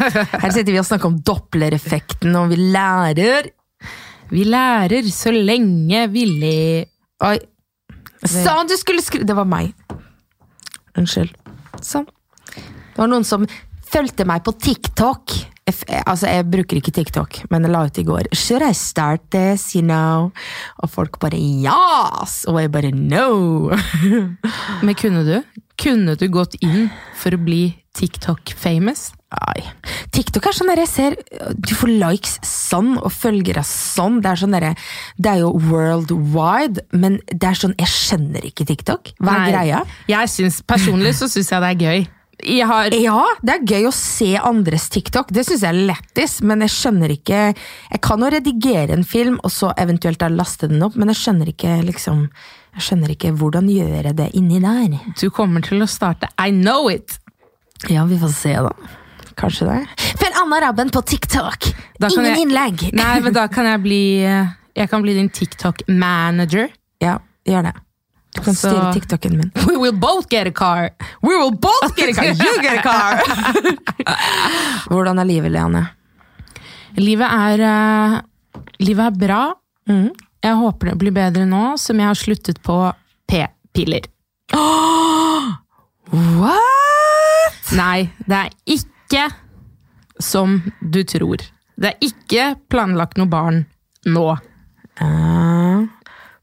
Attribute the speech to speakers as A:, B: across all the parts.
A: Her sitter vi og snakker om Doppler-effekten, og vi lærer.
B: Vi lærer så lenge vi le...
A: Oi. Sa du skulle skru... Det var meg. Unnskyld. Sånn. Det var noen som fulgte meg på TikTok. Altså, jeg bruker ikke TikTok, men jeg la ut i går. Should I start this, you know? Og folk bare yes! Og jeg bare no!
B: Men kunne du? Kunne du gått inn for å bli TikTok-famous?
A: Nei. TikTok er sånn der jeg ser Du får likes sånn, og følgere sånn. Det er sånn der, Det er jo worldwide, men det er sånn Jeg skjønner ikke TikTok. Hva er
B: Nei.
A: greia?
B: Jeg synes, Personlig så syns jeg det er gøy. Jeg har
A: Ja, det er gøy å se andres TikTok, det syns jeg er lættis, men jeg skjønner ikke Jeg kan jo redigere en film, og så eventuelt laste den opp, men jeg skjønner ikke liksom Jeg skjønner ikke hvordan gjøre det inni der.
B: Du kommer til å starte I know it!
A: Ja, vi får se, da. Kanskje det. Følg Anna Rabben på TikTok! Ingen
B: jeg-
A: innlegg!
B: Nei, men da kan jeg bli Jeg kan bli din TikTok-manager.
A: Ja, gjør det. Du kan
B: Så-
A: styre TikToken min.
B: We will both get a car!
A: We will both get a car! You get a car! Hvordan er livet, Leanne?
B: Livet er eh, Livet er bra.
A: Mm.
B: Jeg håper det blir bedre nå som jeg har sluttet på p-piller.
A: What?!
B: Nei, det er ikke som du tror. Det er ikke planlagt noe barn nå.
A: Uh,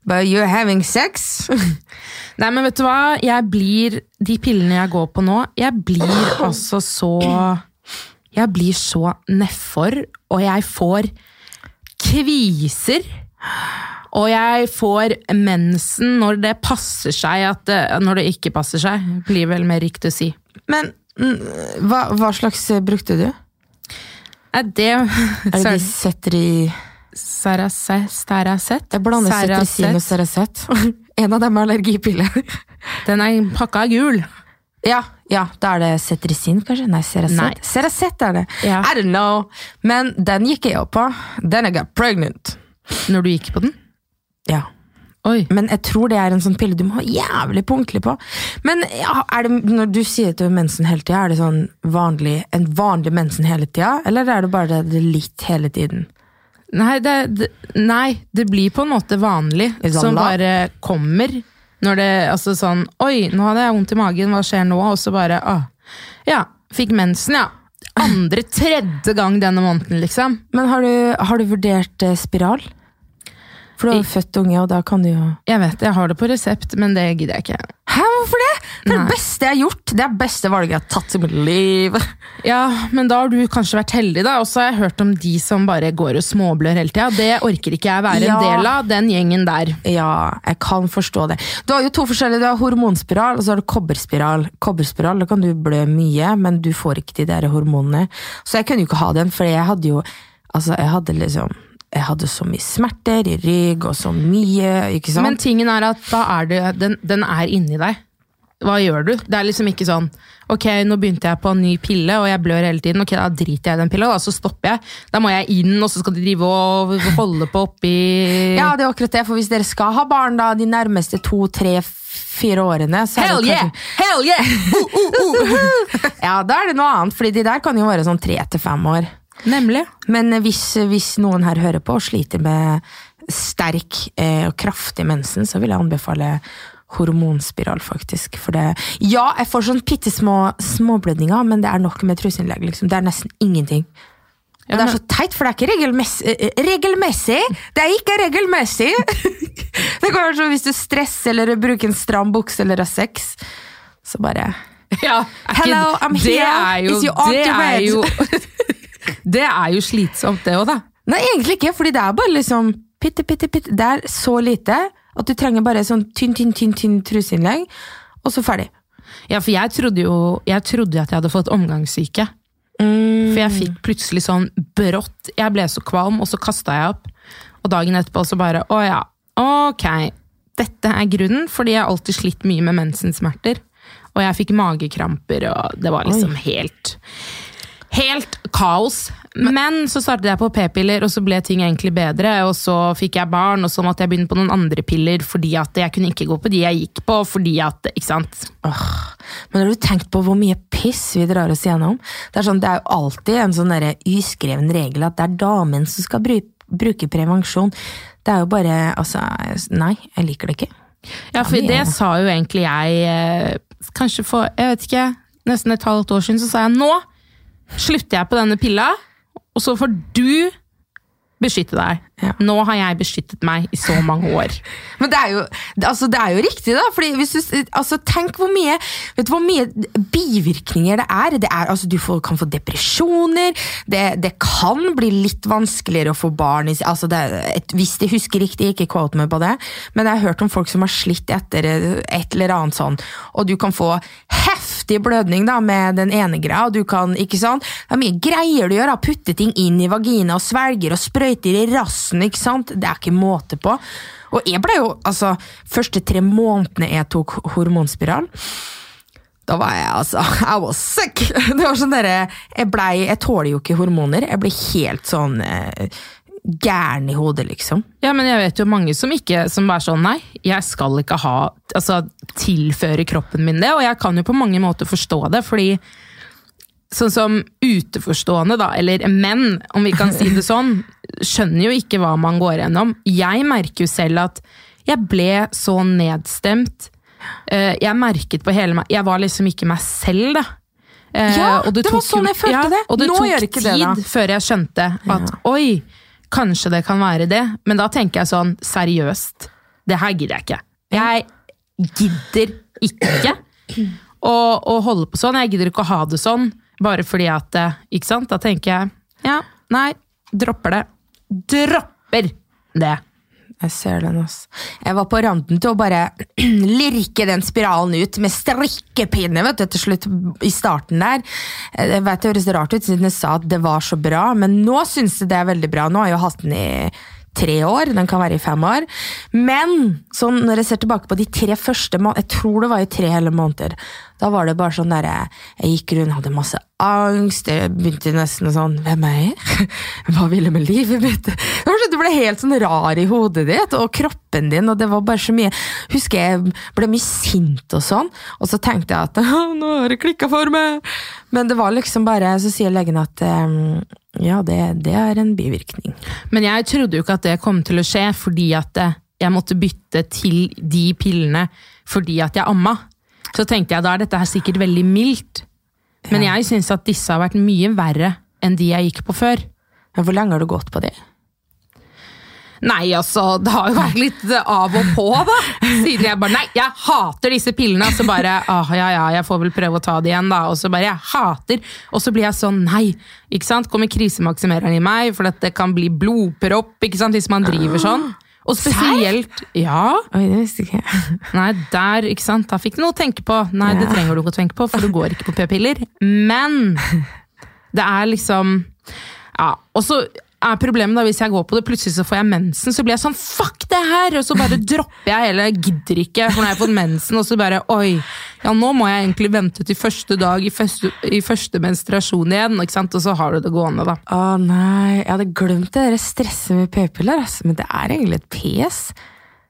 A: but you're having sex?
B: Nei, men vet du hva? Jeg blir De pillene jeg går på nå, jeg blir altså så Jeg blir så nedfor, og jeg får kviser. Og jeg får mensen når det passer seg at det, Når det ikke passer seg, blir vel mer riktig å si.
A: Men hva, hva slags eh, brukte du?
B: Er det
A: Er det de setter i
B: Saracet? Saracet?
A: Jeg blander Cetirizin og
B: Saracet.
A: En av dem er allergipille.
B: Den er pakka gul.
A: ja, ja, da er det Cetirizin, kanskje? Nei, Ceracet. Ceracet er det.
B: Ja.
A: I don't know. Men den gikk jeg opp på. Then I got pregnant.
B: Når du gikk på den?
A: Ja.
B: Oi.
A: Men jeg tror det er en sånn pille du må ha jævlig punktlig på. Men ja, det, når du sier at du har mensen hele tida, er det sånn vanlig, en vanlig mensen hele tida? Eller er det bare det litt hele tiden?
B: Nei det, det, nei, det blir på en måte vanlig, som bare kommer. Når det, altså sånn Oi, nå hadde jeg vondt i magen, hva skjer nå? Og så bare ah, Ja, fikk mensen, ja. Andre, tredje gang denne måneden, liksom.
A: Men har du, har du vurdert eh, spiral? For du har jo født unge, og da kan du jo
B: Jeg vet, jeg har det på resept, men det gidder jeg ikke.
A: Hæ, hvorfor det? Det er
B: Nei.
A: det beste jeg har gjort! Det er det beste valget jeg har tatt i mitt liv.
B: Ja, men da har du kanskje vært heldig, da. Og så har jeg hørt om de som bare går og småblør hele tida. Det orker ikke jeg være
A: Ja.
B: en del av, den gjengen der.
A: Ja, jeg kan forstå det. Du har jo to forskjellige, du har hormonspiral og så har du kobberspiral. Kobberspiral, da kan du blø mye, men du får ikke de der hormonene. Så jeg kunne jo ikke ha den, for jeg hadde jo Altså, jeg hadde liksom Jeg hadde så mye smerter i rygg og så mye, ikke sant?
B: Men tingen er at da er det, den, den er inni deg. Hva gjør du? Det er liksom ikke sånn Ok, nå begynte jeg på en ny pille, og jeg blør hele tiden. Ok, Da driter jeg i den pilla, da, så stopper jeg. Da må jeg inn, og så skal de drive og holde på oppi
A: ja, det er akkurat det, for hvis dere skal ha barn da de nærmeste to, tre, fire årene så er
B: Hell
A: det
B: yeah!
A: kanskje-
B: Hell yeah!
A: Ja, da er det noe annet, fordi de der kan jo være sånn tre til fem år.
B: Nemlig.
A: Men eh, hvis, hvis noen her hører på og sliter med sterk eh, og kraftig mensen, så vil jeg anbefale hormonspiral, faktisk. For det Ja, jeg får sånn bitte små småblødninger, men det er nok med truseinnlegg. Liksom. Det er nesten ingenting. Og
B: Ja,
A: det er så teit, for det er ikke regelmessig. eh, regelmessig! Det er ikke regelmessig! det kan være sånn hvis du stresser eller bruker en stram bukse eller har sex, så bare
B: Ja,
A: Hello, I'm
B: det
A: here.
B: Er jo,
A: Is
B: det er
A: red?
B: jo Det er jo slitsomt, det òg, da.
A: Nei, egentlig ikke, fordi det er bare liksom pitte, pitte, pitte. Det er så lite at du trenger bare sånn tynn, tynn, tynn, tynn truseinnlegg, og så ferdig.
B: Ja, for jeg trodde jo jeg trodde at jeg hadde fått omgangssyke.
A: Mm.
B: For jeg fikk plutselig sånn brått Jeg ble så kvalm, og så kasta jeg opp. Og dagen etterpå så bare Å ja, ok. Dette er grunnen, fordi jeg har alltid slitt mye med mensensmerter. Og jeg fikk magekramper, og det var liksom helt Helt kaos. Men så startet jeg på p-piller, og så ble ting egentlig bedre. Og så fikk jeg barn, og så måtte jeg begynne på noen andre piller fordi at jeg kunne ikke gå på de jeg gikk på. fordi at, ikke sant?
A: Åh, Men har du tenkt på hvor mye piss vi drar oss gjennom? Det er, sånn, det er jo alltid en sånn derre uskreven regel at det er damen som skal bru bruke prevensjon. Det er jo bare Altså, nei, jeg liker det ikke.
B: Ja, for det sa jo egentlig jeg eh, Kanskje for jeg vet ikke, nesten et halvt år siden, så sa jeg nå slutter jeg på denne pilla, og så får du beskytte deg.
A: Ja.
B: Nå har jeg beskyttet meg i så mange år.
A: Men det er jo, altså, det er jo riktig, da. Fordi du, altså, tenk hvor mye, vet du hvor mye bivirkninger det er. Det er altså, du får, kan få depresjoner. Det, det kan bli litt vanskeligere å få barn. i- Altså, det, et, hvis de husker riktig, ikke quote meg på det, men jeg har hørt om folk som har slitt etter et eller annet sånn, og du kan få heftig blødning da, med den ene greia. og Du kan, ikke sant? Det er mye greier du gjør. da. Putte ting inn i vagina og svelger og sprøyter i rassen. Ikke sant? Det er ikke måte på. Og jeg ble jo, altså, første tre månedene jeg tok hormonspiral, da var jeg altså I was sick! Det var sånn derre Jeg blei Jeg tåler jo ikke hormoner. Jeg ble helt sånn eh, gæren i hodet, liksom.
B: Ja, men jeg vet jo mange som ikke som er sånn nei, jeg skal ikke ha Altså tilføre kroppen min det, og jeg kan jo på mange måter forstå det, fordi sånn som uteforstående, da, eller menn, om vi kan si det sånn, skjønner jo ikke hva man går gjennom. Jeg merker jo selv at jeg ble så nedstemt. Eh, Jeg merket på hele meg Jeg var liksom ikke meg selv, da. Eh,
A: Ja,
B: det,
A: det var sånn jeg følte
B: ja,
A: det.
B: Og det
A: Nå
B: tok tid
A: det,
B: før jeg skjønte at oi, kanskje det kan være det. Men da tenker jeg sånn seriøst, det her gidder jeg ikke. Jeg gidder ikke å, å holde på sånn. Jeg gidder ikke å ha det sånn bare fordi at eh, Ikke sant? Da tenker jeg ja, nei, dropper det. Dropper det.
A: Jeg ser den, ass. Jeg var på randen til å bare lirke den spiralen ut med strikkepinne vet du, til slutt i starten der. Jeg vet Det høres rart ut siden jeg sa at det var så bra, men nå syns jeg det er veldig bra. Nå har jeg jo hatt den i tre år, den kan være i fem år. Men sånn, når jeg ser tilbake på de tre første månedene, jeg tror det var i tre hele måneder, da var det bare sånn der, jeg gikk rundt, hadde masse angst, jeg begynte nesten sånn, hvem er jeg? Hva vil jeg med livet mitt? Du ble helt sånn rar i hodet ditt, og kroppen din, og det var bare så mye, husker jeg ble mye sint og sånn, og så tenkte jeg at, nå har det klikket for meg, men det var liksom bare, så sier legen at, ehm, ja, det, det er en bivirkning.
B: Men jeg trodde jo ikke at det kom til å skje fordi at eh, jeg måtte bytte til de pillene fordi at jeg amma. Så tenkte jeg da er dette her sikkert veldig mildt. Men jeg syns at disse har vært mye verre enn de jeg gikk på før.
A: Men hvor lenge har du gått på det?
B: Nei, altså, det har jo vært litt av og på, da. Siden jeg bare Nei, jeg hater disse pillene! Så bare ah, ja ja, jeg får vel prøve å ta det igjen, da. Og så bare Jeg hater! Og så blir jeg sånn Nei! Ikke sant? Kommer krisemaksimereren i meg, for dette det kan bli blodpropp ikke sant? hvis man driver sånn. Og spesielt Ja.
A: Oi, det visste ikke jeg.
B: Nei, der, ikke sant. Da fikk du noe å tenke på. Nei, det trenger du ikke å tenke på, for du går ikke på p-piller. Men det er liksom Ja. Og så er problemet da, hvis jeg går på det, plutselig så får jeg mensen, så blir jeg sånn fuck det her! Og så bare dropper jeg hele, gidder ikke, for nå har jeg fått mensen, og så bare oi, ja nå må jeg egentlig vente til første dag i første, i første menstruasjon igjen, ikke sant? Og så har du det gående, da.
A: Å nei, jeg hadde glemt det der stresset med p-piller, altså. men det er egentlig et PS.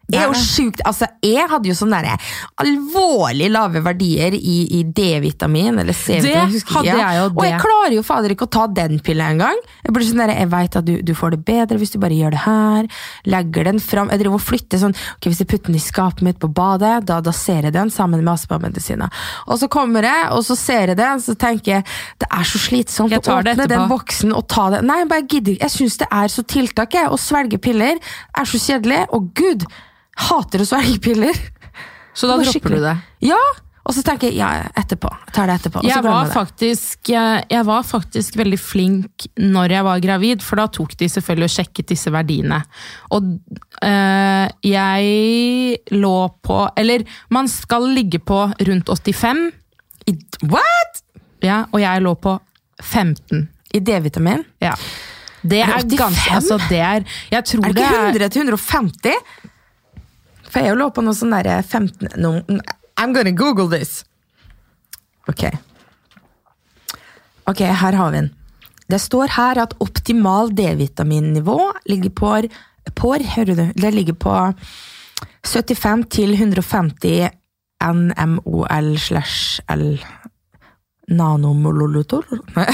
A: Det er jo sjukt, altså Jeg hadde jo sånne der alvorlig lave verdier i, i D-vitamin eller C-vitamin.
B: Det hadde jeg jo,
A: Og jeg klarer jo fader ikke å ta den pilla engang. Jeg blir sånn der, jeg vet at du, du får det bedre hvis du bare gjør det her. Legger den fram. Jeg driver og flytter sånn ok, Hvis jeg putter den i skapet mitt på badet, da, da ser jeg den sammen med astmamedisiner. Og så kommer jeg, og så ser jeg den, så tenker jeg det er så slitsomt å åpne den boksen og ta det. Nei, jeg bare gidder ikke. Jeg syns det er så tiltak. Jeg. Å svelge piller er så kjedelig. Og gud, hater å svelge piller.
B: Så da dropper du det.
A: Ja, og så tenker jeg ja, etterpå. Jeg tar det etterpå.
B: Jeg var, faktisk, jeg, var faktisk veldig flink når jeg var gravid, for da tok de selvfølgelig og sjekket disse verdiene. Og øh, jeg lå på Eller man skal ligge på rundt 85,
A: I, what?!
B: ja, og jeg lå på 15.
A: I D-vitamin?
B: Ja. Det
A: Er
B: er,
A: det 85?
B: ganske Altså, det er
A: Er det ikke
B: er
A: 100 til 150? For jeg lå på noe sånn derre 15 no, I'm gonna google this. Ok. Ok, her har vi den. Det står her at optimal D-vitaminnivå ligger på, Por, hører du, det ligger på 75 til 150 NMOL slash L nanomololotol?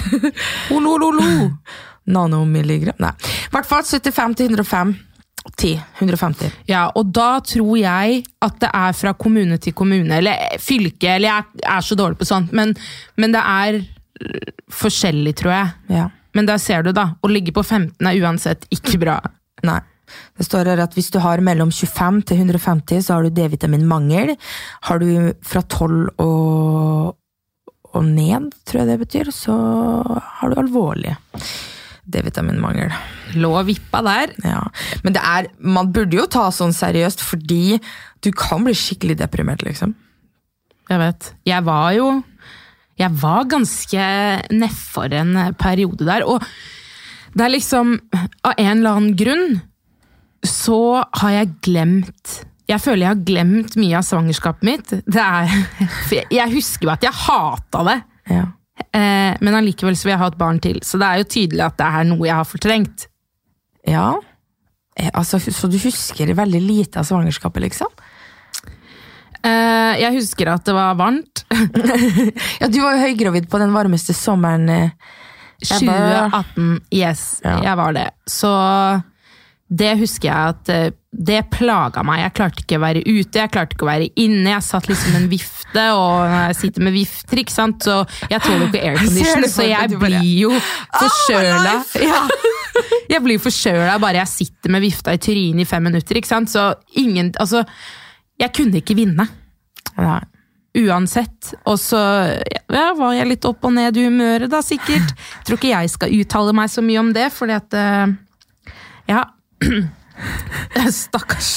A: Nanomilligram? Nei. I hvert fall 75 til 105. 10. 150.
B: Ja, og da tror jeg at det er fra kommune til kommune, eller fylke, eller jeg er så dårlig på sånt, men, men det er øh, forskjellig, tror jeg.
A: Ja.
B: Men der ser du, da. Å ligge på 15 er uansett ikke bra.
A: Nei. Det står her at hvis du har mellom 25 til 150, så har du D-vitaminmangel. Har du fra 12 og, og ned, tror jeg det betyr, så har du alvorlig D-vitaminmangel.
B: Lå vippa der.
A: Ja. Men det er, man burde jo ta sånn seriøst, fordi du kan bli skikkelig deprimert, liksom.
B: Jeg vet. Jeg var jo Jeg var ganske nedfor en periode der, og det er liksom Av en eller annen grunn så har jeg glemt Jeg føler jeg har glemt mye av svangerskapet mitt. Det er, jeg husker jo at jeg hata det.
A: Ja.
B: Eh, men allikevel så vil jeg ha et barn til, så det er jo tydelig at det er noe jeg har fortrengt.
A: ja. Eh, Altså, så du husker veldig lite av svangerskapet, liksom?
B: Eh, jeg husker at det var varmt.
A: Ja, du var jo høygravid på den varmeste sommeren. eh,
B: 2018, yes,
A: Ja.
B: jeg var det. Så det husker jeg at eh, det plaga meg. Jeg klarte ikke å være ute, jeg klarte ikke å være inne. Jeg satt liksom med en vifte, og jeg sitter med vifter, ikke sant? så jeg tåler jo ikke aircondition, så jeg blir jo forkjøla. Ja. Jeg blir forkjøla bare jeg sitter med vifta i trynet i fem minutter, ikke sant? så ingen Altså, jeg kunne ikke vinne
A: Nei.
B: uansett. Og så ja, var jeg litt opp og ned i humøret, da, sikkert. Tror ikke jeg skal uttale meg så mye om det, fordi at eh, Ja. Stakkars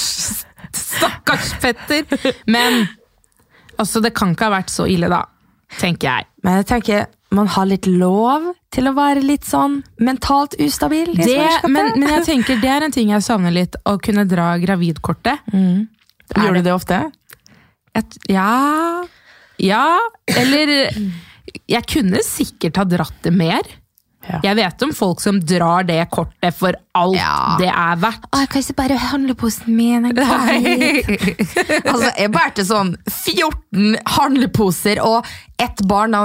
B: Stakkars Petter! Men altså, det kan ikke ha vært så ille, da. Tenker jeg.
A: Men jeg tenker, man har litt lov til å være litt sånn mentalt ustabil
B: Det, men, men jeg tenker det er en ting jeg savner litt. Å kunne dra gravidkortet.
A: Mm. Gjør du det. det ofte?
B: Et, ja Ja, eller Jeg kunne sikkert ha dratt det mer.
A: Ja.
B: Jeg vet om folk som drar det kortet for alt
A: Ja.
B: det er verdt.
A: Å, jeg kan ikke bare handle posen min. altså, jeg bærte sånn 14 handleposer og ett barn,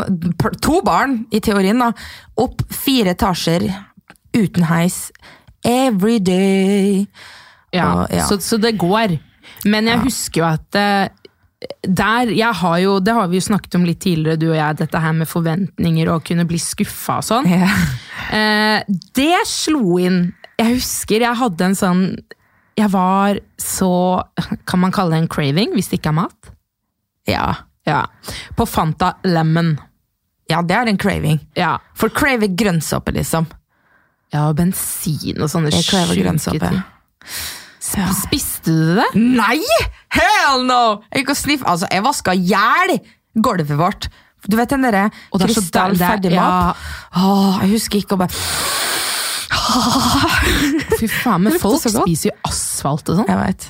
A: to barn i teorien, da, opp fire etasjer uten heis. Every day.
B: Ja,
A: Og, ja.
B: Så, så det går. Men jeg husker jo at eh, der, jeg har jo, Det har vi jo snakket om litt tidligere, du og jeg, dette her med forventninger og kunne bli skuffa og sånn.
A: Ja.
B: Eh, det slo inn. Jeg husker jeg hadde en sånn Jeg var så Kan man kalle det en craving hvis det ikke er mat?
A: Ja.
B: Ja. På Fanta Lemon.
A: ja, det er en craving.
B: Ja.
A: For crave grønnsåpe, liksom.
B: ja, og bensin og sånne sjuke ting. Sp- Spiste du det?
A: Nei! Hell no! Jeg gikk og sniff, altså, jeg vaska hjel gulvet vårt. Du vet den derre
B: Og det er så
A: krystall
B: deilig-
A: ferdig
B: ja.
A: mat? Åh, jeg husker ikke å bare
B: Fy faen, men folk spiser jo asfalt og sånn.
A: Jeg vet.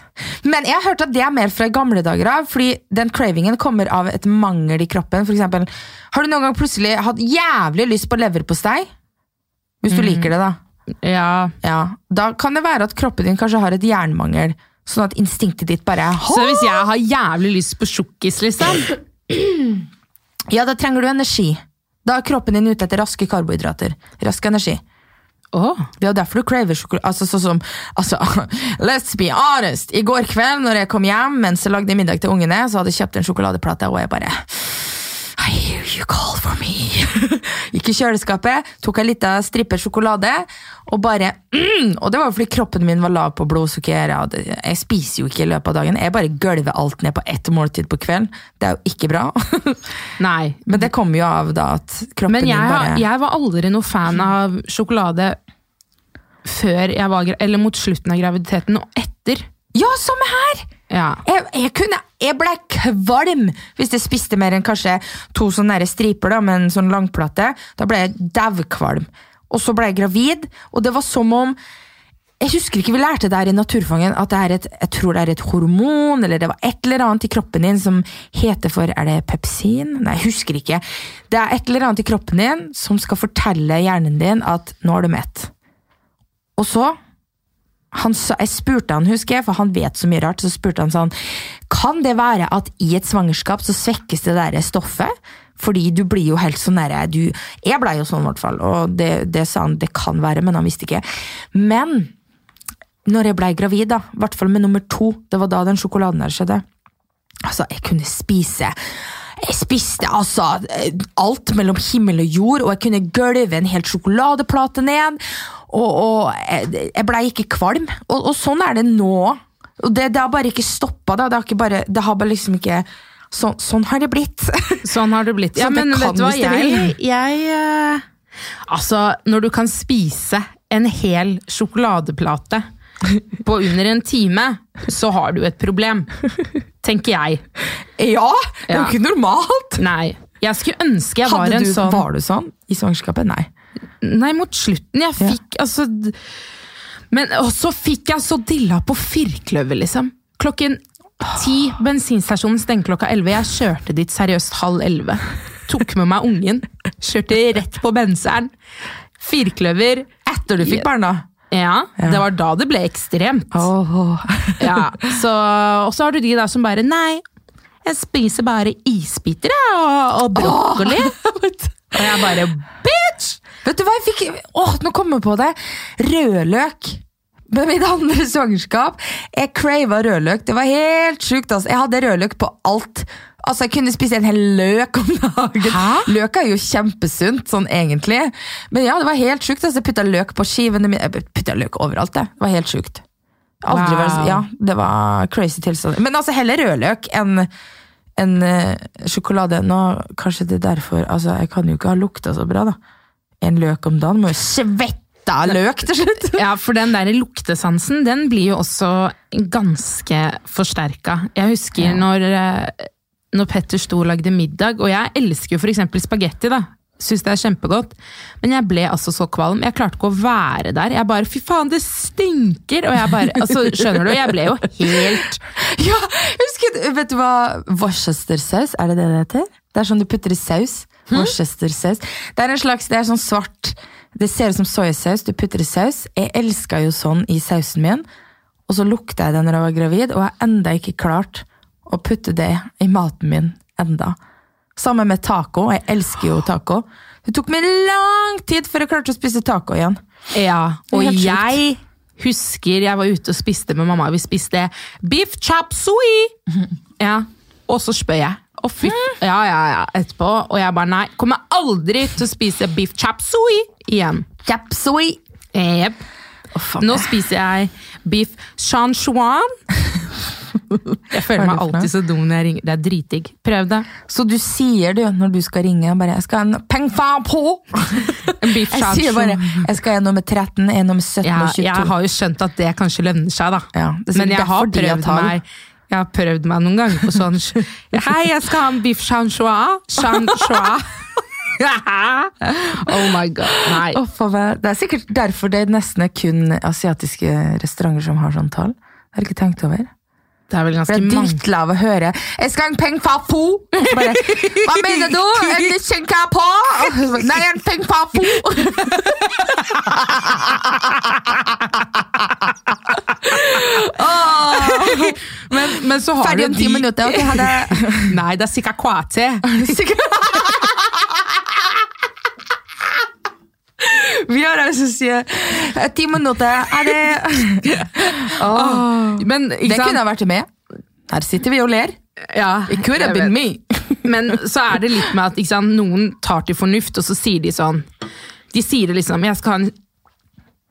A: Men jeg har hørt at det er mer fra gamle dager av, fordi den cravingen kommer av et mangel i kroppen. For eksempel, har du noen gang plutselig hatt jævlig lyst på leverpostei? Hvis
B: Mm.
A: du liker det, da.
B: Ja.
A: Ja. Da kan det være at kroppen din kanskje har et jernmangel. Sånn at instinktet ditt bare
B: Så hvis jeg har jævlig lyst på sjokkis, liksom
A: Ja, da trenger du energi. Da er kroppen din ute etter raske karbohydrater. Rask energi.
B: Oh.
A: Det er derfor du craver sjokolade. Altså, sånn som, altså, let's be honest! I går kveld når jeg kom hjem mens jeg lagde middag til ungene, så hadde jeg kjøpt en sjokoladeplate, og jeg bare I hear you call for me. Gikk i kjøleskapet, tok ei lita strippe sjokolade, og bare mm, Og det var fordi kroppen min var lav på blodsukker. Jeg, spiser jo ikke i løpet av dagen. Jeg bare gølver alt ned på ett måltid på kvelden. Det er jo ikke bra.
B: nei.
A: Men det kommer jo av da at kroppen din bare
B: Men jeg var aldri noe fan av sjokolade før jeg var Eller mot slutten av graviditeten og etter.
A: Ja, samme her!
B: Ja.
A: Jeg, jeg, kunne, jeg ble kvalm hvis jeg spiste mer enn kanskje to sånne striper da, med en sånn langplate. Da ble jeg daukvalm. Og så ble jeg gravid, og det var som om Jeg husker ikke vi lærte det her i Naturfangen, at det er et, jeg tror det er et hormon, eller det var et eller annet i kroppen din som heter for Er det pepsin? Nei, jeg husker ikke. Det er et eller annet i kroppen din som skal fortelle hjernen din at nå er du mett. Og så han, Jeg spurte han, husker jeg, for han vet så mye rart, så spurte han sånn Kan det være at i et svangerskap så svekkes det der stoffet? Fordi du blir jo helt sånn derre Jeg blei jo sånn, i hvert fall, og det, det sa han det kan være, men han visste ikke. Men når jeg blei gravid, da, i hvert fall med nummer to, det var da den sjokoladen der skjedde Altså, jeg kunne spise Jeg spiste altså alt mellom himmel og jord, og jeg kunne gølve en hel sjokoladeplate ned. Og, og jeg, jeg blei ikke kvalm. Og, og sånn er det nå. Det, det har bare ikke stoppa. Det har ikke bare, det har bare liksom ikke så, Sånn har det blitt.
B: Sånn har det blitt.
A: Så
B: Ja, men
A: kan
B: vet du hva, jeg, jeg eh, Altså, når du kan spise en hel sjokoladeplate på under en time, så har du et problem. Tenker jeg.
A: Ja! Det er jo ikke normalt!
B: Nei. Jeg skulle ønske jeg var
A: Hadde
B: en
A: du,
B: sånn
A: Var du sånn i svangerskapet? Nei.
B: Nei, mot slutten. Jeg fikk altså Men så fikk jeg så dilla på firkløver, liksom. Klokken ti, bensinstasjonen stengte klokka elleve. Jeg kjørte dit seriøst halv elleve. Tok med meg ungen. Kjørte rett på benseren. Firkløver.
A: Etter du fikk barna?
B: Ja, det var da det ble ekstremt.
A: Åh.
B: Ja, så, og så har du de der som bare Nei, jeg spiser bare isbiter og, og brokkoli. Og jeg bare Bitch!
A: Vet du hva jeg fikk? Åh, nå kom jeg på det! Rødløk. Med mitt andre svangerskap. Jeg crava rødløk. Det var helt sjukt. Altså. Jeg hadde rødløk på alt. Altså, Jeg kunne spise en hel løk om dagen.
B: Hæ?
A: Løk er jo kjempesunt, sånn egentlig. Men ja, det var helt sjukt. Altså, jeg putta løk på skivene mine. Jeg putta løk overalt. Det Det var helt sjukt. Aldri
B: Wow.
A: vært- Ja, det var crazy tilstand. Men altså, heller rødløk enn en, uh, sjokolade. Nå, kanskje det er derfor Altså, jeg kan jo ikke ha lukta så bra, da. En løk om dagen. Må jo svette av løk til slutt!
B: Ja, for den der luktesansen, den blir jo også ganske forsterka. Jeg husker når, eh, når Petter sto og lagde middag, og jeg elsker jo eksempel spagetti, da. Syns det er kjempegodt. Men jeg ble altså så kvalm. Jeg klarte ikke å være der. Jeg bare Fy faen, det stinker! Og jeg bare Altså, skjønner du? Jeg ble jo helt
A: Ja, husker du, Vet du hva Worcestersaus, er det det det heter? Det er sånn du putter i saus. Worcestersaus. Det er en slags, det er sånn svart Det ser ut som soyasaus, du putter i saus. Jeg elska jo sånn i sausen min, og så lukta jeg det når jeg var gravid, og jeg har enda ikke klart å putte det i maten min enda. Sammen med taco. Jeg elsker jo taco. Det tok meg lang tid før jeg klarte å spise taco igjen.
B: Ja, og jeg husker jeg var ute og spiste med mamma. Vi spiste beef chop sui! Ja, og så spør jeg. Og fy, ja, ja, ja, etterpå. Og jeg bare nei, kommer aldri til å spise beef chap sui igjen.
A: Japsui.
B: Jep. Nå spiser jeg beef chanchuan. Jeg føler
A: er
B: meg alltid så dum når jeg ringer. Det er dritdigg. Prøv det.
A: Så du sier det når du skal ringe, bare 'jeg skal ha en peng fa på'?
B: Beef
A: Jeg sier bare 'jeg skal ha en nummer 13, en nummer 17
B: Ja,
A: og 22'.
B: jeg har jo skjønt at det kanskje lønner seg, da.
A: Ja,
B: Men jeg har prøvd meg Jeg har prøvd meg noen ganger på sånn Hei, jeg skal ha en beef chanchois. Chanchois. oh my god. Nei.
A: Oh. Det er sikkert derfor det er nesten er kun asiatiske restauranter som har sånn tall. Det har jeg ikke tenkt over.
B: Det er vel
A: ganske
B: ganske
A: Jeg er
B: mange
A: drittlav å høre 'jeg skal ha en peng fa fo'. Bare 'hva mener du? En kjenka på?' Nei, en peng fa po.
B: Men, men så har
A: Ferdig om ti minutter. Okay, hadde...
B: Nei, det er sikkert kvate.
A: Vi har altså sier eh, ti minutter. Er det
B: Men
A: Det kunne vært med. Her sitter vi og ler.
B: Ja,
A: It could have been me.
B: Men så er det litt med at sant, noen tar til fornuft, og så sier de sånn De sier det liksom Jeg skal ha en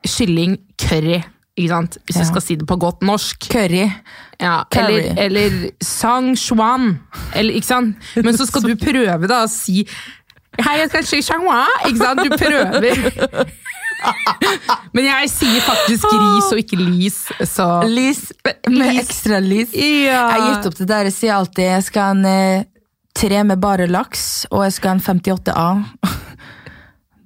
B: kylling curry. Ikke sant? Hvis
A: Ja.
B: jeg skal si det på godt norsk.
A: Curry.
B: Ja,
A: Curry.
B: eller, eller sang chuan. Eller, ikke sant? Men så skal du prøve da å si Hei, jeg skal si shangwa. Ikke sant? Du prøver. Men jeg sier faktisk ris og ikke lis, så
A: Lis med ekstra lis.
B: Ja.
A: Jeg har gitt opp det der. Jeg sier alltid jeg skal ha en eh, tre med bare laks, og jeg skal ha en 58A.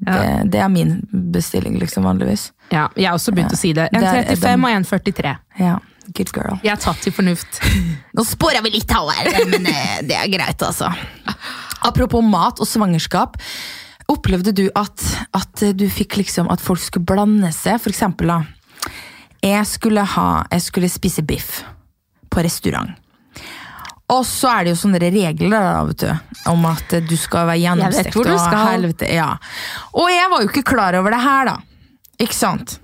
A: Det, det er min bestilling, liksom, vanligvis.
B: Ja, jeg har også begynt å si det. En
A: er-
B: 35 og en 43.
A: Ja, good girl.
B: Jeg er tatt til fornuft.
A: Nå spora vi litt her, men eh, det er greit, altså. Apropos mat og svangerskap. Opplevde du at, at du fikk liksom at folk skulle blande seg? For eksempel, da. Jeg skulle, ha, jeg skulle spise biff på restaurant. Og så er det jo sånne regler da, vet du, om at du skal være
B: Jeg vet
A: gjennomstekt.
B: hvor du
A: og. Helvete, ja. Og jeg var jo ikke klar over det her, da. Ikke sant?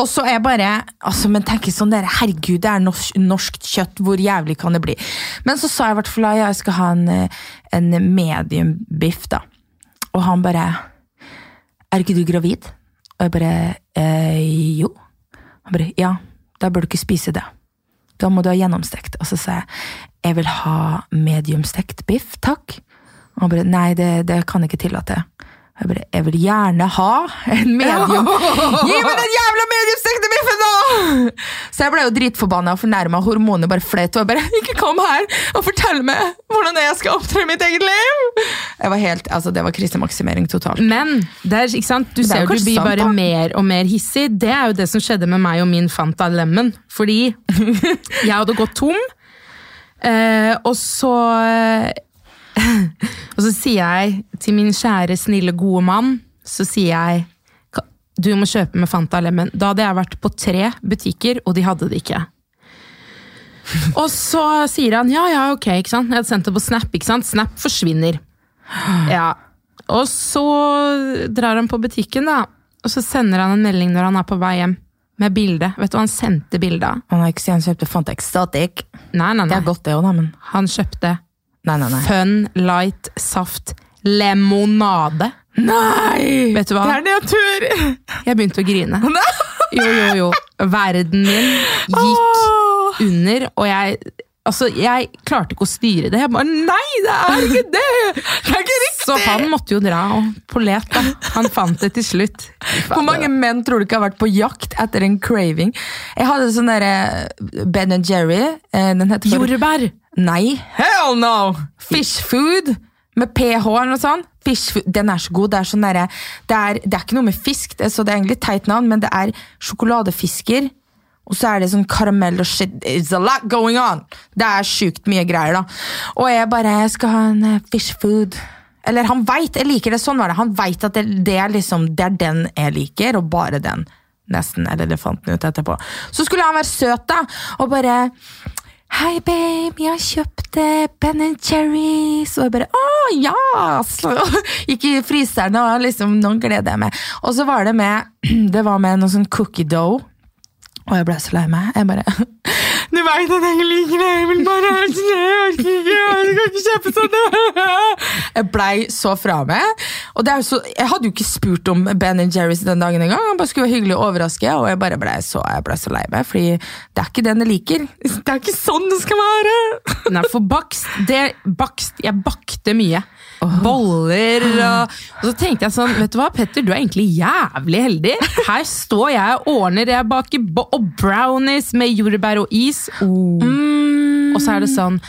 A: Og så er jeg bare altså, Men tenk sånn der, herregud, det er norsk, norsk kjøtt, hvor jævlig kan det bli? Men så sa jeg i hvert fall at jeg skal ha en, en medium biff, da. Og han bare Er ikke du gravid? Og jeg bare eh, Jo. Han bare Ja, da bør du ikke spise det. Da må du ha gjennomstekt. Og så sa jeg jeg vil ha mediumstekt biff, takk. Og han bare nei, det, det kan jeg ikke tillate. Jeg bare jeg vil gjerne ha en medium. Gi meg den jævla mediumstekte biffen, da! Så jeg ble jo dritforbanna og fornærma. Hormonene bare fløt. Og jeg bare ikke kom her og fortell meg hvordan jeg skal opptre i mitt eget liv! Jeg var helt, altså Det var krisemaksimering totalt.
B: Men det er, ikke sant? du
A: er
B: ser
A: jo
B: du blir
A: sant,
B: bare
A: da.
B: mer og mer hissig. Det er jo det som skjedde med meg og min Fanta Lemon. Fordi jeg hadde gått tom, eh, og så Og så sier jeg til min kjære, snille, gode mann Så sier jeg du må kjøpe med Fanta Lemon. Da hadde jeg vært på tre butikker, og de hadde det ikke. Og så sier han ja, ja, ok. ikke sant? Jeg hadde sendt det på Snap. ikke sant? Snap forsvinner. Ja. Og så drar han på butikken, da. Og så sender han en melding når han er på vei hjem. Med bilde. Vet du hva han sendte bilde av?
A: Han har ikke sett han kjøpte Fanta Exotic.
B: Nei, nei, nei.
A: Det er godt, det òg, da, men
B: Han kjøpte
A: Nei, nei, nei.
B: Fun Light Saft Lemonade.
A: Nei!
B: Vet du hva?
A: Det er nedtur!
B: Jeg begynte å grine. Jo, jo, jo. Verden min gikk under, og jeg Altså, Jeg klarte ikke å styre det. Jeg bare Nei, det er ikke det!
A: Det er ikke riktig!
B: Så han måtte jo dra på let, da. Han fant det til slutt.
A: Hvor mange menn tror du ikke har vært på jakt etter en craving? Jeg hadde sånn derre Ben Jerry. eh, Den heter for-
B: Jordbær!
A: Nei, hell no! Fish food med ph eller noe sånt. Fish food, Den er så god. Det er sånn der, det, er- det er ikke noe med fisk, det, så det er egentlig et teit navn, men det er sjokoladefisker. Og så er det sånn karamell og shit. It's a lot going on! Det er sjukt mye greier, da. Og jeg bare jeg skal ha en eh, fish food. Eller han veit, jeg liker det sånn var det. Han veit at det, det, er liksom, det er den jeg liker, og bare den. Nesten. Eller det fant han ut etterpå. Så skulle han være søt, da, og bare Hei, babe, jeg har kjøpt eh, Ben Jerry's. Og jeg bare Å, ja! Så gikk i fryseren, og liksom, nå gleder jeg meg. Og så var det med Det var med noe sånn cookie dough. Og jeg ble så lei meg. Jeg bare Du veit at jeg liker det! Jeg vil bare ha snø! Jeg orker ikke! Jeg kan ikke kjøpe sånn! Jeg blei så fra meg. Og det er så, jeg hadde jo ikke spurt om Ben Jerry's den dagen engang. Han bare skulle være hyggelig og overraske, og jeg bare ble så, ble så lei meg. Fordi det er ikke den jeg liker. Det er ikke sånn det skal være!
B: Nei, for bakst, det, bakst Jeg bakte mye. Boller og Og så tenkte jeg sånn, vet du hva, Petter, du er egentlig jævlig heldig. Her står jeg og ordner, jeg baker bo og brownies med jordbær og is. Oh. Og så er det sånn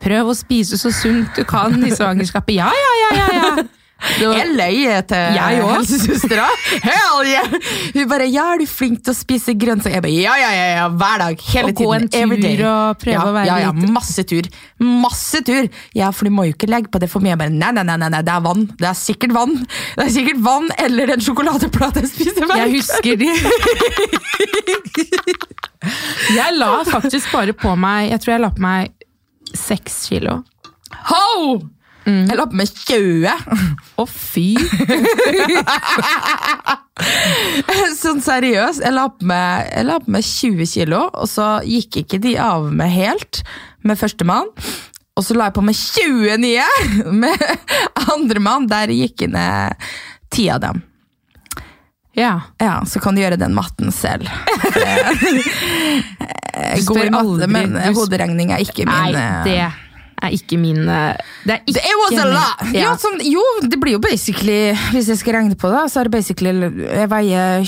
B: Prøv å spise så sunt du kan i svangerskapet. Ja, ja, ja, ja, ja. Var-
A: Jeg løy til
B: Jeg
A: helsesøstera. Hell yeah! Hun bare 'ja, er du flink til å spise grønnsaker?' Jeg bare ja, ja, ja, ja, hver dag. Hele
B: Og gå en tur og prøve
A: ja,
B: å være
A: ja, ja,
B: litt-
A: Masse tur. Masse tur! Ja, for du må jo ikke legge på det for mye. Jeg bare, nei, nei, nei, nei, det er vann. Det er sikkert vann. Det er sikkert vann eller en sjokoladeplate jeg spiser hver
B: Jeg husker de. Jeg la faktisk bare på meg Jeg tror jeg la på meg seks kilo.
A: Ho! Jeg la på meg 20.
B: Å, fy!
A: Sånn seriøst. Jeg la, på meg, jeg la på meg 20 kilo, og så gikk ikke de av meg helt med førstemann. Og så la jeg på meg 20 nye med andremann. Der gikk det ned ti av dem.
B: Ja.
A: Ja, så kan du gjøre den matten selv. Jeg god i matte, men hoderegning er ikke min
B: Nei,
A: eh,
B: det er ikke min eh, Det er ikke
A: It was a
B: min-
A: lot!
B: Ja.
A: Jo, sånn, jo, det blir jo basically Hvis jeg skal regne på det, så er det basically Jeg veier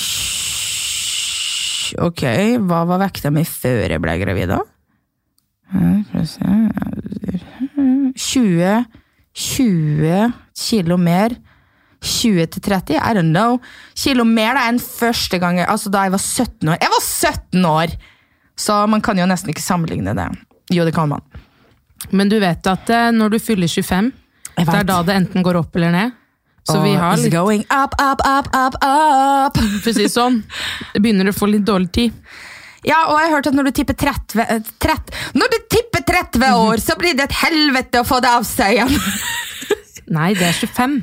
A: Ok, hva var vekta mi før jeg ble gravid, da? 20 20 kilo mer. 20 til 30, I don't know. Kilo mer da enn første gang, altså da jeg var 17 år. Jeg var 17 år! Så man kan jo nesten ikke sammenligne det. Jo, det kan man.
B: Men du vet at eh, når du fyller 25, det er da det enten går opp eller ned. Så vi har litt
A: going up, up, up, up, up.
B: For å si det sånn, begynner å få litt dårlig tid.
A: Ja, og jeg har hørt at når du tipper 30, eh, 30 Når du tipper 30 år, så blir det et helvete å få det av seg igjen!
B: Nei, det er 25.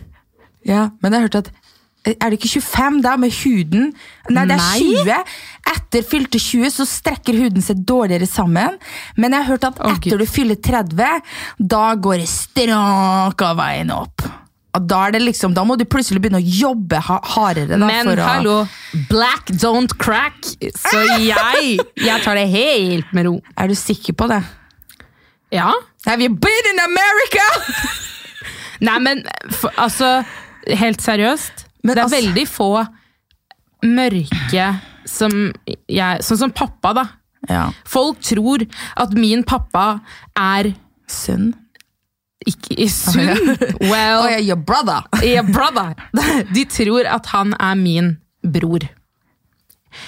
A: Ja, men jeg har hørt at eh, Er det ikke 25 da, med huden? Nei, det er
B: Nei.
A: 20. Etter fylte 20 så strekker huden seg dårligere sammen. Men jeg har hørt at etter du fyller 30, da går det strak av veien opp. Og da, er det liksom, da må du plutselig begynne å jobbe hardere. Da,
B: Men
A: å,
B: hallo, black don't crack. Så jeg, jeg tar det helt med ro.
A: Er du sikker på det?
B: Ja.
A: Have you been in America?
B: Nei, men for, altså, helt seriøst.
A: Men
B: det er
A: altså-
B: veldig få mørke som jeg Sånn som pappa, da.
A: Ja.
B: Folk tror at min pappa er
A: Sunn.
B: ikke sunn. Well,
A: Oh, yeah, your brother.
B: your brother. De tror at han er min bror.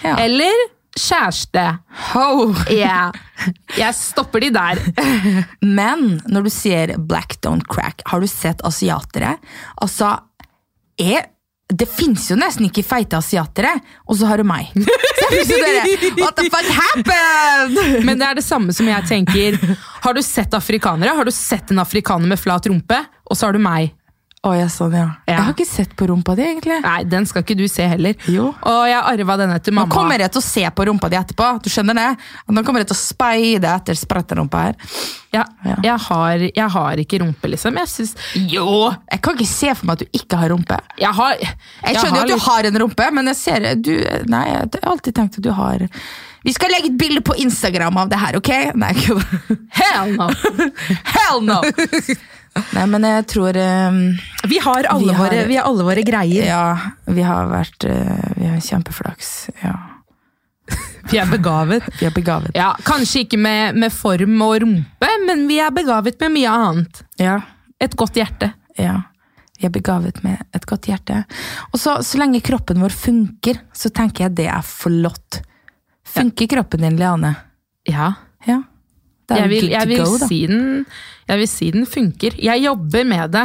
A: Ja.
B: Eller kjæreste.
A: Ho.
B: Yeah. Jeg stopper de der.
A: Men når du sier black don't crack, har du sett asiatere? Altså, jeg, det fins jo nesten ikke feite asiatere, og så har du meg. Så jeg dere, What the fuck happened?
B: Men det er det samme som jeg tenker. Har du sett afrikanere? Har du sett en afrikaner med flat rumpe? Og så har du meg.
A: Å, ja, sånn, ja.
B: Ja.
A: Jeg har ikke sett på rumpa di, egentlig.
B: Nei, den skal ikke du se heller.
A: Jo.
B: Og jeg arva denne til
A: Nå kommer jeg til å se på rumpa di etterpå. Du skjønner det? Nå kommer jeg til å speide etter spretterumpa her.
B: Ja,
A: Ja.
B: jeg, har, jeg har ikke rumpe, liksom. Jeg synes... Jo!
A: Jeg kan ikke se for meg at du ikke har rumpe.
B: Jeg har
A: Jeg skjønner jo at du har en rumpe, men jeg ser du, Nei, jeg har alltid tenkt at du har Vi skal legge et bilde på Instagram av det her, ok? Nei,
B: Hell no!
A: Hell no! Nei, men jeg tror um,
B: Vi har alle,
A: Vi har-
B: Våre, vi har alle våre greier.
A: Ja, vi har vært uh, Vi har kjempeflaks. Ja.
B: Vi er begavet.
A: Vi er begavet.
B: Ja, Kanskje ikke med, med form og rumpe, men vi er begavet med mye annet.
A: Ja.
B: Et godt hjerte.
A: ja. Vi er begavet med et godt hjerte. Og så, så lenge kroppen vår funker, så tenker jeg det er flott. Funker kroppen din, Leane?
B: Ja.
A: Ja.
B: Jeg vil, jeg, vil
A: go,
B: si den, jeg vil si den funker. Jeg jobber med det.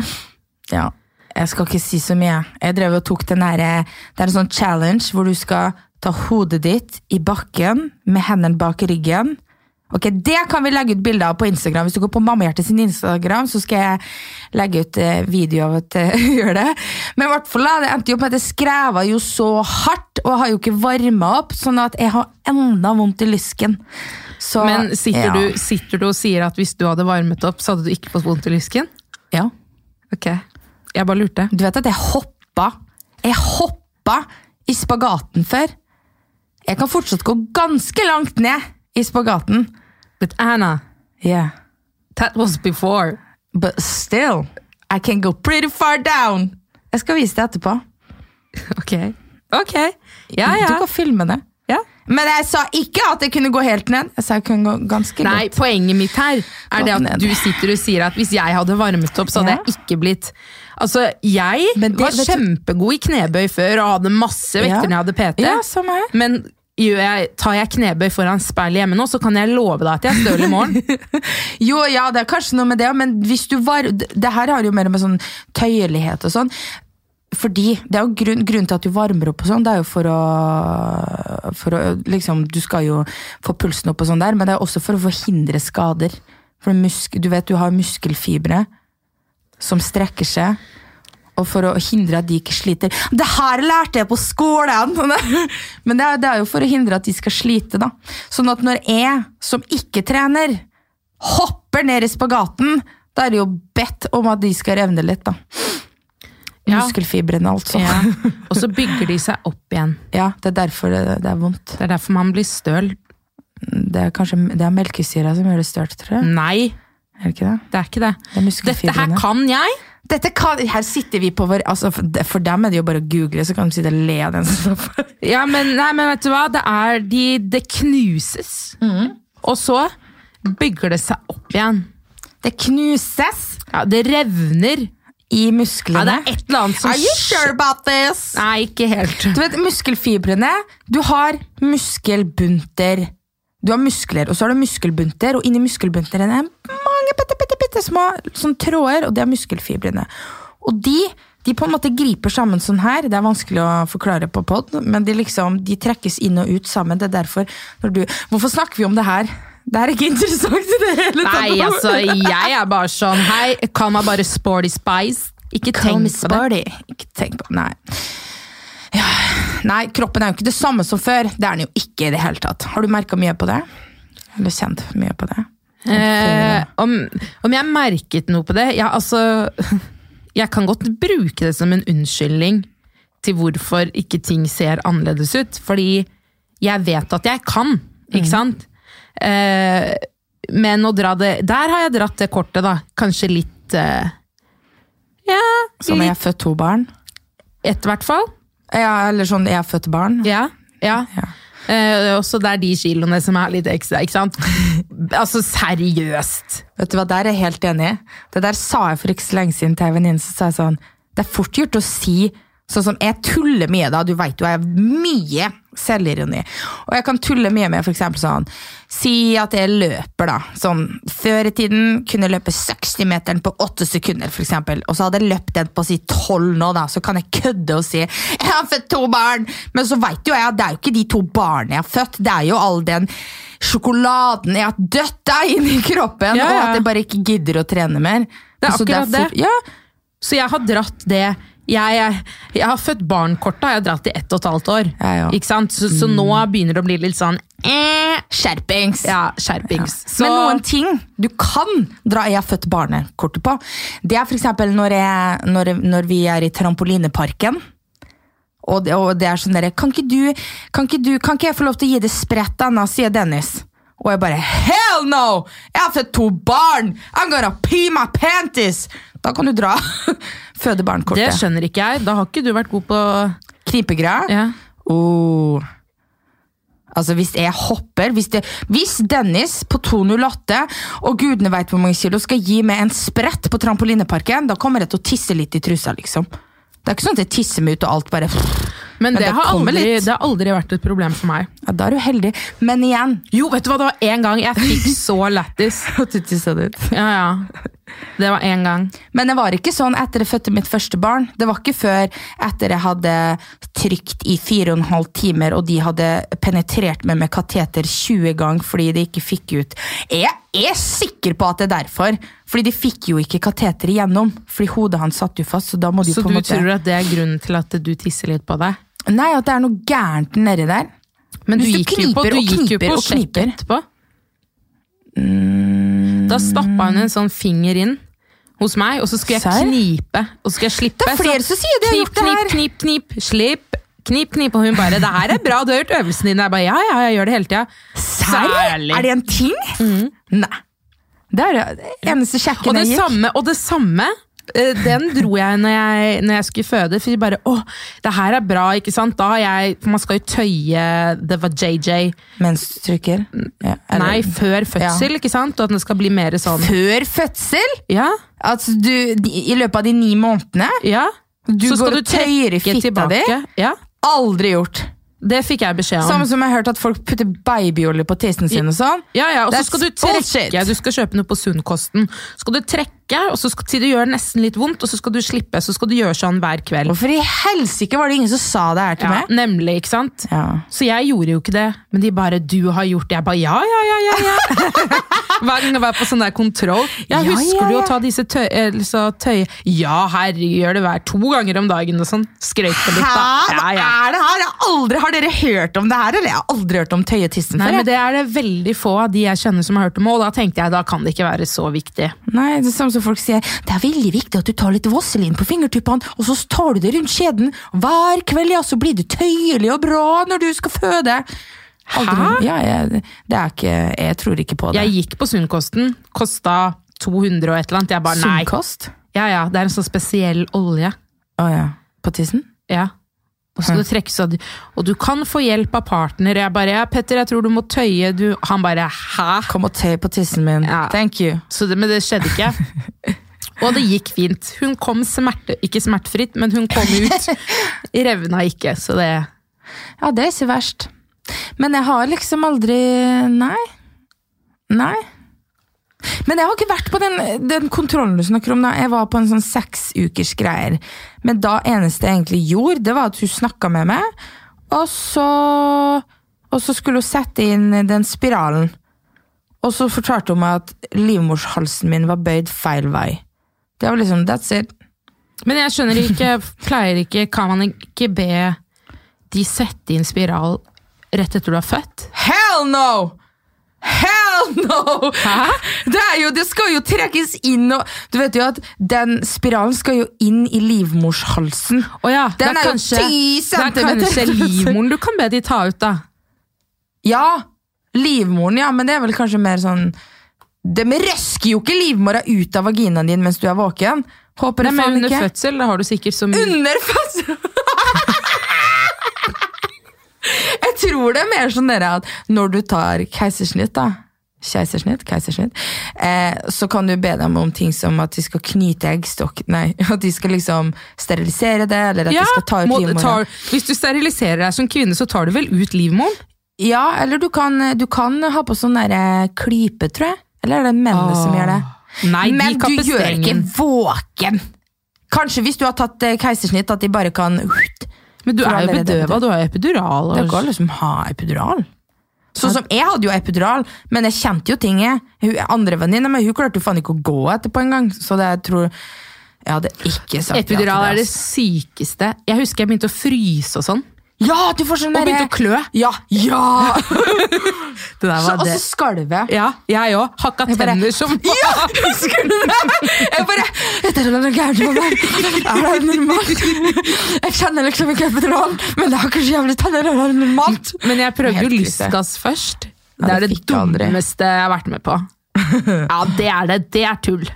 A: Ja, jeg skal ikke si så mye. Jeg drev og tok den der, Det er en sånn challenge hvor du skal ta hodet ditt i bakken med hendene bak ryggen. Ok, Det kan vi legge ut bilde av på Instagram. Hvis du går på Mammahjertet sin Instagram, så skal jeg legge ut eh, video av at jeg gjør det. Men i hvert fall, det endte jo opp med at jeg skreva jo så hardt, og har jo ikke varma opp, sånn at jeg har enda vondt i lysken. Så,
B: Men sitter,
A: ja.
B: du, sitter du og sier at hvis du hadde varmet opp, så hadde du ikke fått vondt i lysken?
A: Ja.
B: Ok. Jeg bare lurte.
A: Du vet at jeg hoppa Jeg hoppa i spagaten før. Jeg kan fortsatt gå ganske langt ned i spagaten.
B: But Anna,
A: Yeah.
B: that was before.
A: But still, I can go pretty far down. Jeg skal vise det etterpå.
B: Ok. Ok. Ja,
A: Du kan filme det.
B: ja.
A: Men jeg sa ikke at jeg kunne gå helt ned. Jeg sa jeg kunne gå ganske
B: Nei,
A: godt.
B: poenget mitt her er det at du sitter og sier at hvis jeg hadde varmet opp, så hadde
A: Ja.
B: jeg ikke blitt Altså, jeg
A: det-
B: var kjempegod i knebøy før og hadde masse vekter når jeg hadde PT.
A: Her.
B: Men jeg, tar jeg knebøy foran speilet hjemme nå, så kan jeg love deg at jeg er støl i morgen.
A: Jo, ja, det er kanskje noe med det, men hvis du var Det her har jo mer med sånn tøyelighet og sånn. Fordi det er jo grunn, grunnen til at du varmer opp og sånn, det er jo for å, for å liksom, Du skal jo få pulsen opp og sånn der, men det er også for å forhindre skader. For musk, du vet, du har muskelfibre som strekker seg. Og for å hindre at de ikke sliter. Det her lærte jeg på skolen! Men det er, det er jo for å hindre at de skal slite, da. Sånn at når jeg, som ikke trener, hopper ned i spagaten, da er det jo bedt om at de skal revne litt, da.
B: Ja.
A: Muskelfibrene, altså.
B: Ja. Og så bygger de seg opp igjen.
A: Ja, det er derfor det, det er vondt.
B: Det er derfor man blir støl.
A: Det er kanskje det er melkesyra som gjør det størt, tror jeg.
B: Nei,
A: Er det ikke det?
B: det er ikke det.
A: Det
B: Dette her kan jeg!
A: Dette kan, her sitter vi på vår altså for, for dem er det jo bare å google, så kan de sitte og le av den
B: Ja, men, nei, men vet du hva? Det er de, Det knuses. Og så bygger det seg opp igjen.
A: Det knuses!
B: Ja, det revner
A: i
B: Ja,
A: musklene.
B: det er et eller annet som
A: Are you sure about this?
B: Nei, ikke helt.
A: Du vet, muskelfibrene Du har muskelbunter. Du har muskler, og så har du muskelbunter, og inni muskelbunteren er mange bitte, bitte, bitte små sånn tråder, og det er muskelfibrene. Og de, de på en måte griper sammen sånn her. Det er vanskelig å forklare på pod, men de liksom, de trekkes inn og ut sammen. Det er derfor du Hvorfor snakker vi om det her? Det er ikke interessant i det hele tatt.
B: Nei, altså, jeg er bare sånn Hei, kall meg bare Sporty Spice. Ikke tenk på det.
A: Ikke tenk på Nei. Ja. Nei, kroppen er jo ikke det samme som før. Det er den jo ikke i det hele tatt. Har du merka mye på det? Eller kjent mye på det?
B: Eh, om, om jeg merket noe på det? Ja, altså Jeg kan godt bruke det som en unnskyldning til hvorfor ikke ting ser annerledes ut. Fordi jeg vet at jeg kan, ikke sant? Eh, men å dra det Der har jeg dratt det kortet, da. Kanskje litt eh, Ja,
A: Sånn jeg har født to barn?
B: ett, i hvert fall.
A: Ja, eller sånn jeg har født barn?
B: Ja. ja.
A: Ja.
B: Eh, også det er de kiloene som er litt ekstra, ikke sant? altså seriøst.
A: Vet du hva, der er jeg helt enig. Det der sa jeg for ikke så lenge siden til en venninne. Så sa sånn, det er fort gjort å si sånn som jeg tuller mye, da. Du veit jo jeg har mye selvironi. Og jeg kan tulle mye med eksempel sånn Si at jeg løper, da. Sånn før i tiden kunne jeg løpe 60-meteren på 8 sekunder, eksempel. Og så hadde jeg løpt den på si 12 nå, da. Så kan jeg kødde og si jeg har født to barn! Men så veit jo jeg at det er jo ikke de to barna jeg har født, det er jo all den sjokoladen jeg har døtta inn i kroppen,
B: Ja,
A: og at jeg bare ikke gidder å trene mer.
B: Det er akkurat det.
A: fort- Ja,
B: Så jeg har dratt det jeg, jeg, jeg har født barn kort da jeg har dratt i ett og et halvt år.
A: Ja, ja.
B: Ikke sant? Så, så nå begynner det å bli litt sånn eh,
A: skjerpings!
B: Ja, skjerpings. Så,
A: Men noen ting du kan dra Jeg har født barnekortet på. Det er eksempel når, jeg, når, når vi er i trampolineparken. Og det, og det er sånn derre kan, kan, ikke du- kan ikke jeg få lov til å gi det sprett, Anna? sier Dennis. Og jeg bare Hell no! Jeg har født to barn! I'm gonna pee my panties! Da kan du dra
B: det skjønner ikke jeg. Da har ikke du vært god på
A: Knipegreier?
B: ja.
A: Oh. Altså Hvis jeg hopper Hvis, det, hvis Dennis på 208 og gudene veit hvor mange kilo skal gi meg en sprett på trampolineparken, da kommer jeg til å tisse litt i trusa. liksom. Det er ikke sånn at jeg tisser meg ut og alt bare
B: Men,
A: Men
B: det,
A: det
B: har aldri, det har aldri vært et problem for meg.
A: ja, Da er du heldig. Men igjen
B: Jo, vet du hva, det var én gang jeg fikk så lættis.
A: du.
B: Ja, ja. Det var én gang.
A: Men det var ikke sånn etter jeg fødte mitt første barn. Det var ikke før etter jeg hadde trykt i fire og en halv timer, og de hadde penetrert meg med kateter 20 ganger fordi de ikke fikk ut Jeg er sikker på at det er derfor! Fordi de fikk jo ikke kateter igjennom. Fordi hodet hans satt jo fast. Så da må de
B: Så
A: på
B: du
A: en måte
B: tror at det er grunnen til at du tisser litt på deg?
A: Nei, at det er noe gærent nedi der.
B: Men du
A: du
B: gikk jo på, du gikk jo på
A: og
B: sjekk
A: kniper.
B: Mm. Da stappa hun en sånn finger inn hos meg, og så skulle jeg knipe. Og så skulle jeg slippe.
A: Det er flere som sier det!
B: knip, knip,
A: her.
B: knip, knip, slipp. Knip, knip, og hun bare 'Det her er bra, du har gjort øvelsen din.' Jeg bare 'Ja, ja, jeg gjør det hele tida'.
A: Særlig? Er det en ting? Nei. Det er det eneste
B: Og
A: sjekken
B: det
A: jeg gikk.
B: samme, og det samme den dro jeg når jeg, når jeg skulle føde, for de bare 'Å, det her er bra', ikke sant? Da har jeg For man skal jo tøye Det var JJ.
A: Mens du trykker? Ja,
B: Nei, før fødsel, ikke sant? Og at det skal bli mer sånn
A: Før fødsel?
B: Ja,
A: Altså, du, I løpet av de ni månedene?
B: ja.
A: Du
B: Så
A: går
B: du
A: og tøyer i fitta di?
B: Ja,
A: Aldri gjort.
B: det fikk jeg beskjed om.
A: Samme som jeg har hørt at folk putter babyolje på tissen sin og sånn.
B: Ja, ja, og så skal du trekke,
A: bullshit.
B: du skal kjøpe noe på Sunnkosten. Skal du trekke, og så skal, til det gjør nesten litt vondt, og så skal du slippe, så skal du gjøre sånn hver kveld.
A: Hvorfor i helsike var det ingen som sa det her til
B: Ja,
A: meg?
B: nemlig, ikke sant?
A: Ja.
B: Så jeg gjorde jo ikke det, men de bare 'du har gjort det'. Jeg bare 'ja, ja, ja', ja, ja. Hver gang jeg var på sånn der kontroll. Ja, husker
A: ja,
B: du å ta disse tøy... eller så tøy... Ja, herregud, gjør det hver to ganger om dagen og sånn. Skrøyte litt, da.
A: Hva er det her? Aldri, har dere hørt om det her, eller? Jeg har aldri hørt om tøyetissen
B: Nei,
A: før.
B: men. Det er det veldig få av de jeg kjenner som har hørt om, og da tenkte jeg da kan det ikke være så viktig.
A: Nei, det samme som folk sier. Det er veldig viktig at du tar litt Vaselin på fingertuppene, og så tar du det rundt skjeden. Hver kveld, ja, så blir det tøyelig og bra når du skal føde.
B: Hæ?
A: Ja, jeg, det er ikke, jeg tror ikke på det.
B: Jeg gikk på Sunnkosten, kosta 200 og et eller annet. Jeg bare nei.
A: Sunnkost?
B: Ja, ja, det er en sånn spesiell olje.
A: Å ja. På tissen?
B: Ja. Og så skal det trekkes av Og du kan få hjelp av partner. Jeg bare ja, 'Petter, jeg tror du må tøye', du Han bare 'hæ?'
A: Kom og tøy på tissen min.
B: Ja.
A: Thank you.
B: Så det, men det skjedde ikke. Og det gikk fint. Hun kom smerte, ikke smertefritt, men hun kom ut. Revna ikke, så det
A: Ja, det er ikke verst. Men jeg har liksom aldri Nei. Nei. Men jeg har ikke vært på den, den kontrollen du snakker om. da. Jeg var på en sånn seksukers greier. Men da eneste jeg egentlig gjorde, det var at hun snakka med meg, og så Og så skulle hun sette inn den spiralen. Og så fortalte hun meg at livmorshalsen min var bøyd feil vei. Det var liksom That's it.
B: Men jeg skjønner ikke, pleier ikke Kan man ikke be de sette inn spiral rett etter du er født?
A: Hell no! Hell no!
B: Hæ?
A: Det, er jo, det skal jo trekkes inn og Du vet jo at den spiralen skal jo inn i livmorshalsen.
B: Å ja,
A: Den
B: det
A: er jo
B: kanskje,
A: 10
B: det er kanskje livmoren du kan be de ta ut, da.
A: Ja, livmoren, ja, men det er vel kanskje mer sånn De røsker jo ikke livmora ut av vaginaen din mens du er våken. Håper det faen
B: under
A: ikke.
B: fødsel da har du sikkert så mye
A: Under fødsel! Jeg tror det er mer sånn dere at når du tar keisersnitt, da Keisersnitt, keisersnitt. Eh, så kan du be dem om ting som at de skal knyte eggstokk Nei, at de skal liksom sterilisere det, eller at
B: Ja,
A: de skal ta ut
B: livmoren. Hvis du steriliserer deg som kvinne, så tar du vel ut livmoren?
A: Ja, eller du kan, du kan ha på sånn derre klype, tror jeg. Eller er det mennene som gjør det?
B: Nei,
A: Men
B: de
A: du gjør ikke våken! Kanskje hvis du har tatt eh, keisersnitt, at de bare kan
B: Men du er jo bedøva, du har jo epidural.
A: Det går liksom ha epidural. Sånn som Jeg hadde jo epidural, men jeg kjente jo ting. andre venninner men hun klarte jo faen ikke å gå etterpå engang. Så det jeg tror Jeg hadde ikke sagt
B: Epidural
A: ja
B: er det sykeste. Jeg husker jeg begynte å fryse og sånn.
A: Ja, du får sånn
B: Og begynte å klø.
A: Ja! ja!
B: Det der
A: Så, og så skalv jeg.
B: Ja, jeg òg. Hakka
A: Jeg bare-
B: tenner som
A: Ja! Husker du det? Jeg bare Dette er noe gærent med meg. Er det normalt? Jeg kjenner liksom ikke epidural, men det har kanskje jævlig tenner. Er det normalt?
B: Men jeg prøvde jo lystgass først. Det er
A: det
B: dummeste jeg har vært med på. Ja, det er det. Det er tull.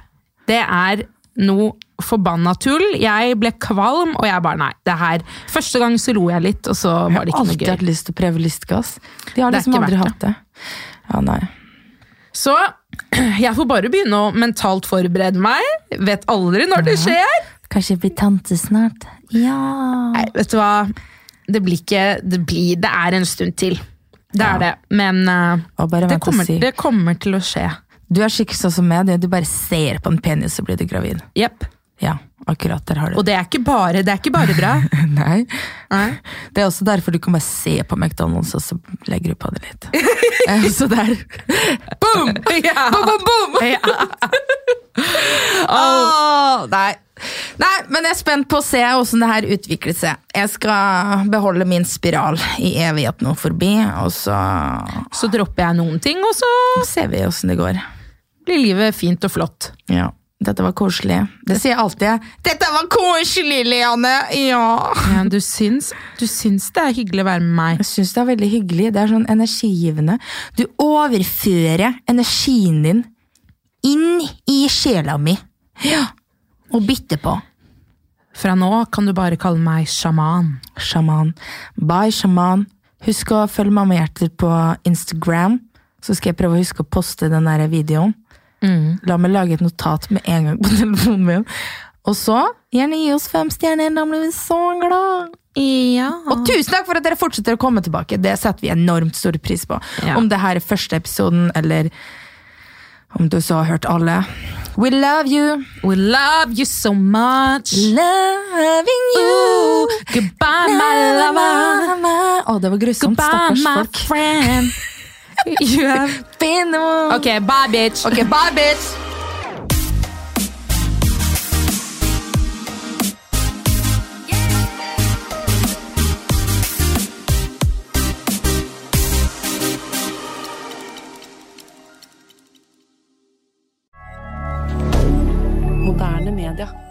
B: Det er noe forbanna tull. Jeg ble kvalm, og jeg bare nei. det her Første gang så lo jeg litt, og så
A: Jeg
B: var
A: har
B: det ikke noe
A: alltid hatt lyst til å prøve lystgass. De har liksom aldri hatt det. Ja, nei.
B: Så jeg får bare begynne å mentalt forberede meg. Vet aldri når det skjer.
A: Kanskje jeg blir tante snart. Ja.
B: Nei, vet du hva? Det blir ikke Det, blir, det er en stund til. Det er det. Men
A: uh,
B: det, kommer,
A: si.
B: det kommer til å skje.
A: Du er sikkert sånn som meg, du bare ser på en penis så blir du gravid.
B: Yep.
A: Ja, akkurat der har du
B: Og det er ikke bare, det er ikke bare bra.
A: Nei.
B: Nei.
A: Det er også derfor du kan bare se på McDonald's, og så legger du på det litt. Eh, så der. Boom!
B: Ja.
A: Boom, boom, boom!
B: Ja.
A: oh. nei. nei, men jeg er spent på å se hvordan det her utvikler seg. Jeg skal beholde min spiral i evighet nå forbi, og så
B: Så dropper jeg noen ting, og så
A: ser vi hvordan det går.
B: Blir livet fint og flott.
A: Ja, dette var koselig. Det sier jeg alltid. Dette var koselig, Liane! Ja.
B: Ja, du, syns, du syns det er hyggelig å være med meg.
A: Jeg syns det er veldig hyggelig. Det er sånn energigivende. Du overfører energien din inn i sjela mi. Ja. Og bytter på.
B: Fra nå kan du bare kalle meg sjaman.
A: Sjaman. Bye, sjaman. Husk å følge Mammahjerter på Instagram. Så skal jeg prøve å huske å poste den der videoen. La meg lage et notat med en gang på telefonen min. Og så gjerne gi oss fem stjerner, da blir vi så glad.
B: Ja.
A: Og tusen takk for at dere fortsetter å komme tilbake. Det setter vi enormt stor pris på.
B: Ja.
A: Om det her er første episoden, eller om du så har hørt alle. We love you.
B: We love you so much.
A: Loving you.
B: Goodbye, my lover.
A: Å, det var grusomt.
B: Goodbye,
A: Stakkars
B: my
A: folk.
B: friend. You have...
A: Been the one.
B: Ok, bye, bitch.
A: Ok, bye, bitch!
C: Moderne media.